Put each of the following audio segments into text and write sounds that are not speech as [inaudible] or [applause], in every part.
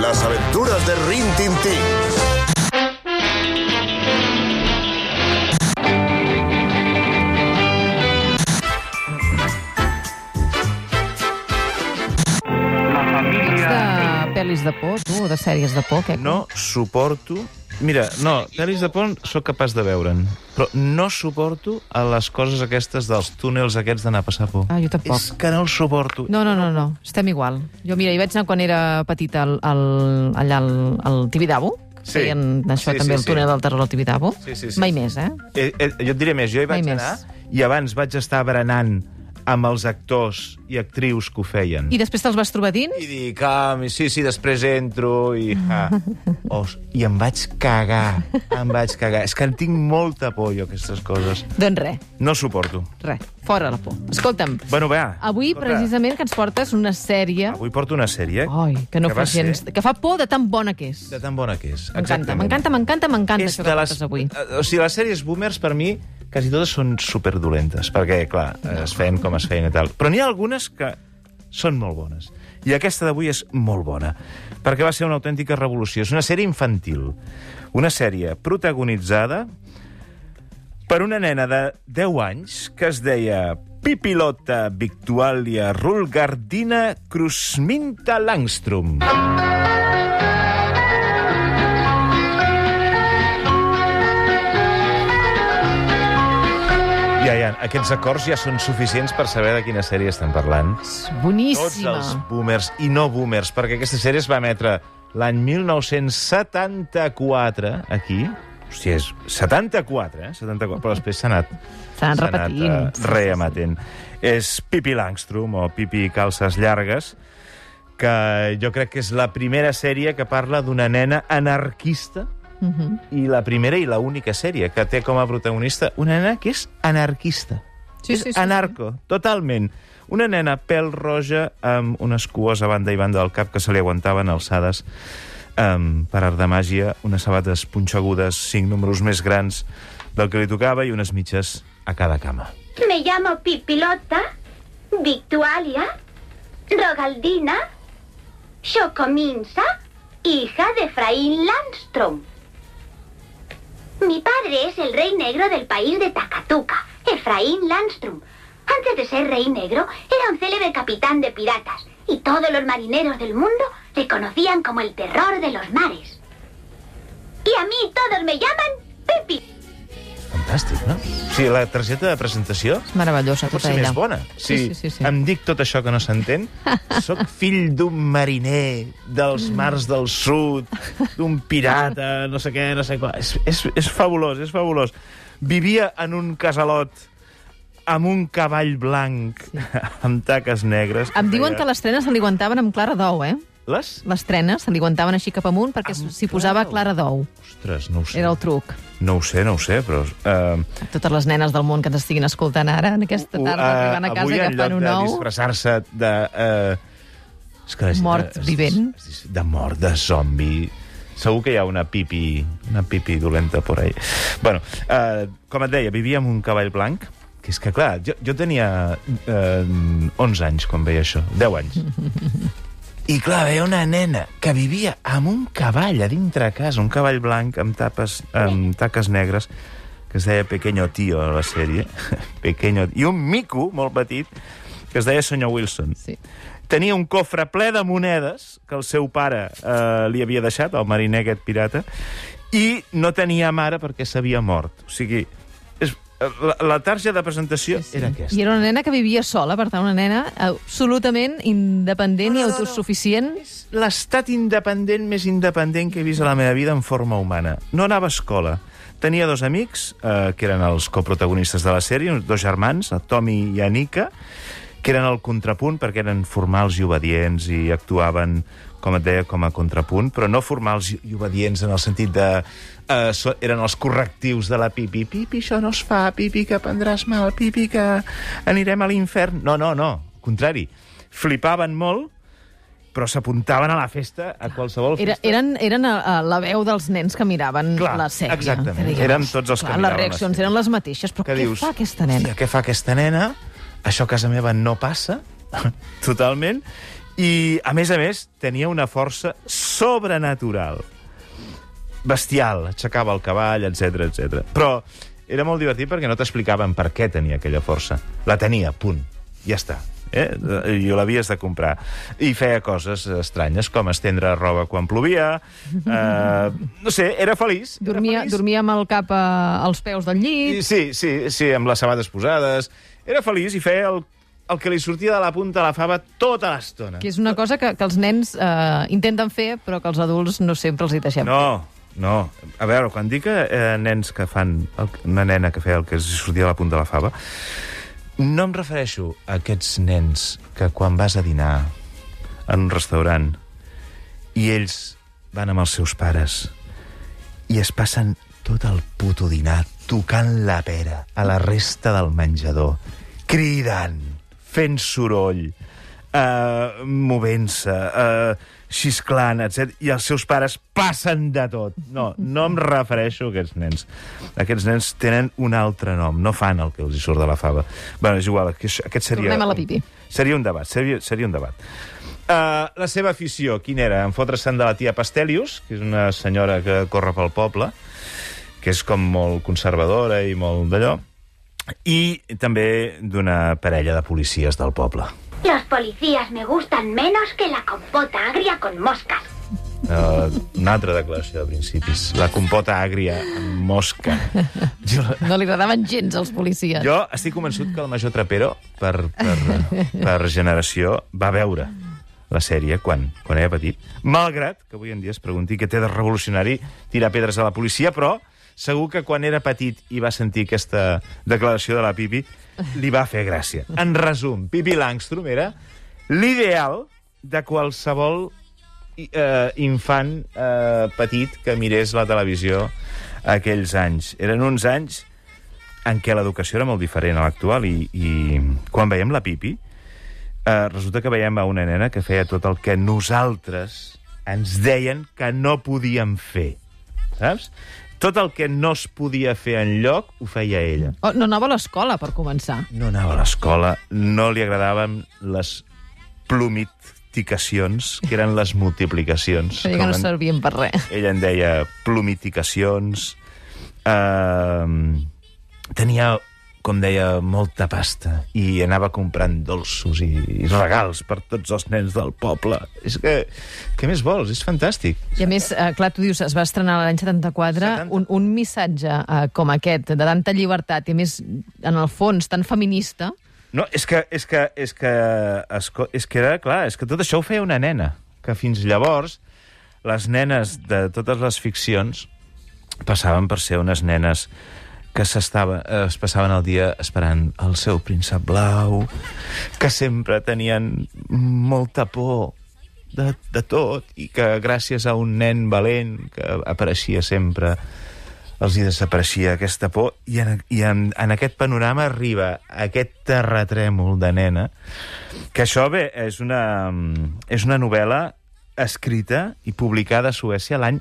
Las aventuras de Rin Tin Tin. de pel·lis de por, tu, o de sèries de por, què? No suporto... Mira, no, pel·lis de por sóc capaç de veure'n, però no suporto a les coses aquestes dels túnels aquests d'anar a passar por. Ah, jo tampoc. És que no el suporto. No, no, no, no, estem igual. Jo, mira, hi vaig anar quan era petita al, al, allà al, al Tibidabo, Sí. feien això Sí, també, sí, el túnel sí. del terror al Tibidabo. Sí, sí, sí. Mai més, eh? Eh, eh, jo et diré més, jo hi vaig Mai més. anar i abans vaig estar berenant amb els actors i actrius que ho feien. I després te'ls vas trobar dins? I dic, ah, sí, sí, després entro i... Ah. [laughs] Os, I em vaig cagar, em vaig cagar. És que en tinc molta por, jo, aquestes coses. Doncs res, No suporto. res, fora la por. Escolta'm, Bueno, va. avui escolta, precisament que ens portes una sèrie... Avui porto una sèrie Ai, que no que fa va ser gens... Que fa por de tan bona que és. de tan bona que és. M'encanta, Exactament. m'encanta, m'encanta, m'encanta És de que les... portes avui. eh, O sigui, les sèries boomers, per mi, quasi totes són superdolentes, perquè, clar, es feien com es feien i tal. Però n'hi ha algunes que són molt bones. I aquesta d'avui és molt bona, perquè va ser una autèntica revolució. És una sèrie infantil, una sèrie protagonitzada per una nena de 10 anys que es deia Pipilota Victualia Rulgardina Cruzminta Langstrom. Ja, aquests acords ja són suficients per saber de quina sèrie estem parlant. És Tots boníssima. els boomers i no boomers, perquè aquesta sèrie es va emetre l'any 1974, aquí. Hòstia, és 74, eh? 74, però després s'ha anat... S'ha anat repetint. eh, reemetent. És Pipi Langstrom, o Pipi Calces Llargues, que jo crec que és la primera sèrie que parla d'una nena anarquista Mhm. i la primera i la única sèrie que té com a protagonista una nena que és anarquista. Sí, és sí, sí, anarco, totalment. Una nena pèl roja amb unes cues a banda i banda del cap que se li aguantaven alçades um, per art de màgia, unes sabates punxegudes, cinc números més grans del que li tocava i unes mitges a cada cama. Me llamo Pipilota, Victualia, Rogaldina, Chocominsa, hija de Efraín Landstrom. Mi padre es el rey negro del país de Takatuka, Efraín Landstrom. Antes de ser rey negro, era un célebre capitán de piratas y todos los marineros del mundo le conocían como el terror de los mares. Y a mí todos me llaman. Fantàstic, no? O sigui, la targeta de presentació És meravellosa, tota ella. més bona. Sí, sí, sí, sí. Em dic tot això que no s'entén. [laughs] Soc fill d'un mariner dels mars del sud, d'un pirata, no sé què, no sé què. És, és, és fabulós, és fabulós. Vivia en un casalot amb un cavall blanc, sí. [laughs] amb taques negres. Em diuen que les trenes se li aguantaven amb clara d'ou, eh? Les? Les trenes se li aguantaven així cap amunt perquè s'hi posava clara clara d'ou. Ostres, no ho sé. Era el truc. No ho sé, no ho sé, però... Uh, Totes les nenes del món que ens estiguin escoltant ara, en aquesta tarda, arribant a casa avui, en agafant lloc un de ou... disfressar-se de... Uh, és que Mort es- vivent. es- De mort, de zombi... Segur que hi ha una pipi, una pipi dolenta por ahí. Bueno, uh, com et deia, vivia amb un cavall blanc, que és que, clar, jo, jo tenia uh, 11 anys quan veia això, 10 anys. [laughs] I, clar, veia una nena que vivia amb un cavall a dintre casa, un cavall blanc amb, tapes, amb taques negres, que es deia Pequeño Tío a la sèrie. [laughs] Pequeño... I un mico molt petit que es deia Senyor Wilson. Sí. Tenia un cofre ple de monedes que el seu pare eh, li havia deixat, el mariner aquest pirata, i no tenia mare perquè s'havia mort. O sigui, la, la tarja de presentació Sí, sí. era aquesta. I era una nena que vivia sola, per tant, una nena absolutament independent i autosuficient. l'estat independent més independent que he vist a la meva vida en forma humana. No anava a escola. Tenia dos amics, eh, que eren els coprotagonistes de la sèrie, dos germans, el Tommy i Anika, que eren el contrapunt perquè eren formals i obedients i actuaven, com et deia, com a contrapunt, però no formals i obedients en el sentit de... Eh, so, eren els correctius de la Pipi. Pipi, això no es fa. Pipi, que prendràs mal. Pipi, que anirem a l'infern. No, no, no. Al contrari. Flipaven molt, però s'apuntaven a la festa, a qualsevol Era, festa. eren eren a, a la veu dels nens que miraven Clar, la sèrie. exactament. Que deies, Érem tots els que clar, miraven la Les reaccions sèrie. eren les mateixes, però que què dius, fa aquesta nena? Hòstia, què fa aquesta nena? Això a casa meva no passa, [laughs] totalment. I, a més a més, tenia una força sobrenatural. Bestial, aixecava el cavall, etc etc. Però era molt divertit perquè no t'explicaven per què tenia aquella força. La tenia, punt. Ja està. Eh? I l'havies de comprar. I feia coses estranyes, com estendre roba quan plovia. Eh, [laughs] no sé, era feliç. era Dormia, feliç. dormia amb el cap a, als peus del I, llit. sí, sí, sí, amb les sabades posades. Era feliç i feia el, el que li sortia de la punta de la fava tota l'estona. Que és una cosa que, que els nens eh, intenten fer, però que els adults no sempre els hi deixem. No, no. A veure, quan dic que eh, nens que fan... El, una nena que feia el que els sortia de la punta de la fava, no em refereixo a aquests nens que quan vas a dinar en un restaurant i ells van amb els seus pares i es passen tot el puto dinar tocant la pera a la resta del menjador, cridant, fent soroll, uh, movent-se, uh, xisclant, etc. I els seus pares passen de tot. No, no em refereixo a aquests nens. Aquests nens tenen un altre nom, no fan el que els hi surt de la fava. Bé, és igual, aquest seria... Tornem a la pipi. Seria un debat, seria, seria un debat. Uh, la seva afició, quina era? Enfotre-se'n de la tia Pastelius, que és una senyora que corre pel poble, que és com molt conservadora i molt d'allò, i també d'una parella de policies del poble. Los policías me gustan menos que la compota agria con moscas. Uh, una altra declaració de principis. La compota àgria amb mosca. [laughs] Jo, No li agradaven gens als policies. jo estic convençut que el major Trapero, per, per, per generació, va veure la sèrie quan, quan era petit, malgrat que avui en dia es pregunti què té de revolucionari tirar pedres a la policia, però segur que quan era petit i va sentir aquesta declaració de la Pipi, li va fer gràcia. En resum, Pipi Langstrom era l'ideal de qualsevol eh, infant eh, petit que mirés la televisió aquells anys. Eren uns anys en què l'educació era molt diferent a l'actual i, i quan veiem la Pipi eh, resulta que veiem a una nena que feia tot el que nosaltres ens deien que no podíem fer. Saps? Tot el que no es podia fer en lloc ho feia ella. Oh, no anava a l'escola, per començar. No anava a l'escola, no li agradaven les plumiticacions, que eren les multiplicacions. Feia que no en- servien per res. ella en deia plumiticacions. Uh, tenia, com deia, molta pasta i anava comprant dolços i, i regals per tots els nens del poble. És que, què més vols? És fantàstic. I a més, eh, clar, tu dius, es va estrenar l'any 74, 70. un, un missatge eh, com aquest, de tanta llibertat, i més, en el fons, tan feminista, No, és que, és que, és que, esco- és que era, clar, és que tot això ho feia una nena, que fins llavors les nenes de totes les ficcions passaven per ser unes nenes que s'estava, eh, es passaven el dia esperant el seu príncep blau, que sempre tenien molta por de, de tot i que gràcies a un nen valent que apareixia sempre els hi desapareixia aquesta por. I en, i en, en aquest panorama arriba aquest terratrèmol de nena que això bé, és una, és una novel·la escrita i publicada a Suècia l'any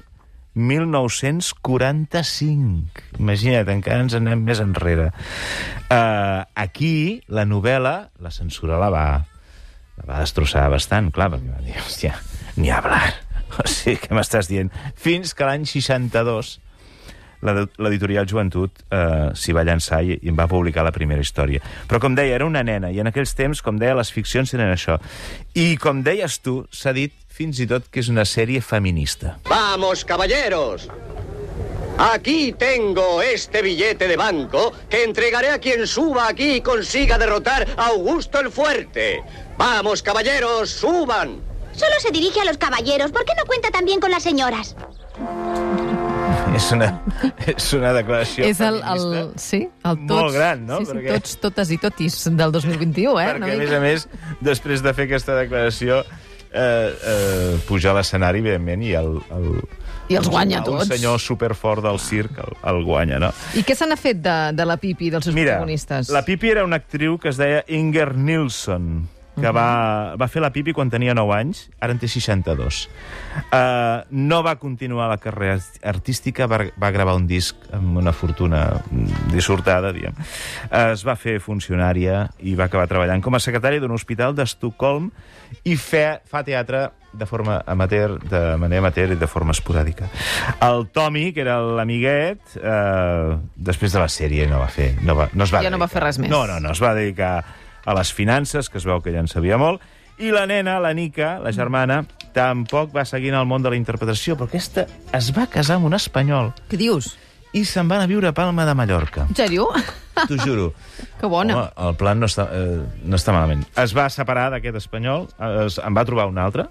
1945. Imagina't, encara ens anem més enrere. Uh, aquí, la novel·la, la censura la va, la va destrossar bastant, clar, perquè va dir, hòstia, ni hablar. [laughs] O sigui, què m'estàs dient? Fins que l'any 62 la- l'editorial Joventut eh, s'hi va llançar i, i en va publicar la primera història. Però, com deia, era una nena, i en aquells temps, com deia, les ficcions eren això. I, com deies tu, s'ha dit fins i tot que és una sèrie feminista. Vamos, caballeros. Aquí tengo este billete de banco que entregaré a quien suba aquí y consiga derrotar a Augusto el Fuerte. Vamos, caballeros, suban. Solo se dirige a los caballeros. ¿Por qué no cuenta también con las señoras? [laughs] És una, és una declaració és el, el, sí, el tots, Molt gran, no? Sí, sí, Perquè- tots, totes i totis del 2021, eh? Perquè, a més a més, després de fer aquesta declaració, eh, eh, puja a l'escenari, evidentment, i el, el, I els guanya un tots. senyor superfort del circ el, el guanya, no? I què se n'ha fet de, de la Pipi dels seus Mira, protagonistes? la Pipi era una actriu que es deia Inger Nilsson. Que va, va fer la pipi quan tenia 9 anys, ara en té 62. Uh, no va continuar la carrera artística, va, va gravar un disc amb una fortuna dissortada, diguem. Uh, es va fer funcionària i va acabar treballant com a secretària d'un hospital d'Estocolm i fe, fa teatre de forma amateur, de manera amateur i de forma esporàdica. El Tommy, que era l'amiguet, eh, després de la sèrie no va fer... No, va, no es va Ja no va dedicar. fer res més. No, no, no, es va dedicar a les finances, que es veu que ja en sabia molt, i la nena, la Nica, la germana, tampoc va seguir en el món de la interpretació, però aquesta es va casar amb un espanyol Què dius? i se'n van a viure a Palma de Mallorca. En sèrio? T'ho juro. Que bona. Home, el plan no està, eh, no està malament. Es va separar d'aquest espanyol, es, en va trobar un altre,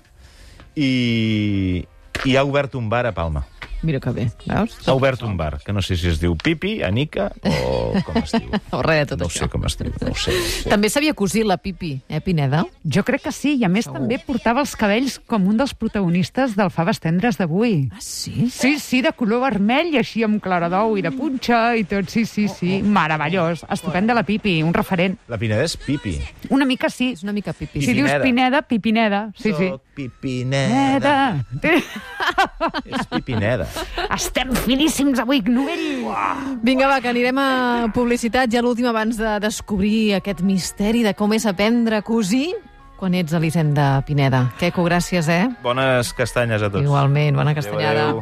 i, i ha obert un bar a Palma. Mira que bé, veus? Ha obert un bar, que no sé si es diu Pipi, Anica, o com es diu. [laughs] O res de tot no això. sé com es diu, no ho sé. No. També sabia cosir la Pipi, eh, Pineda? Jo crec que sí, i a més Segur. també portava els cabells com un dels protagonistes del Faves Tendres d'avui. Ah, sí? Sí, sí, de color vermell i així amb claradou i de punxa i tot, sí, sí, sí. Meravellós. Estupenda la Pipi, un referent. La Pineda és Pipi. Una mica sí. És una mica Pipi. Si dius Pipineda. Pineda, Pipineda. Sí, sí. Soc Pipineda. Neda. És Pipineda. Estem finíssims avui, Novell. Vinga, va, que anirem a publicitat ja l'últim abans de descobrir aquest misteri de com és aprendre a cosir quan ets a l'Hisenda Pineda. Queco, gràcies, eh? Bones castanyes a tots. Igualment, bona Adéu, castanyada. adéu.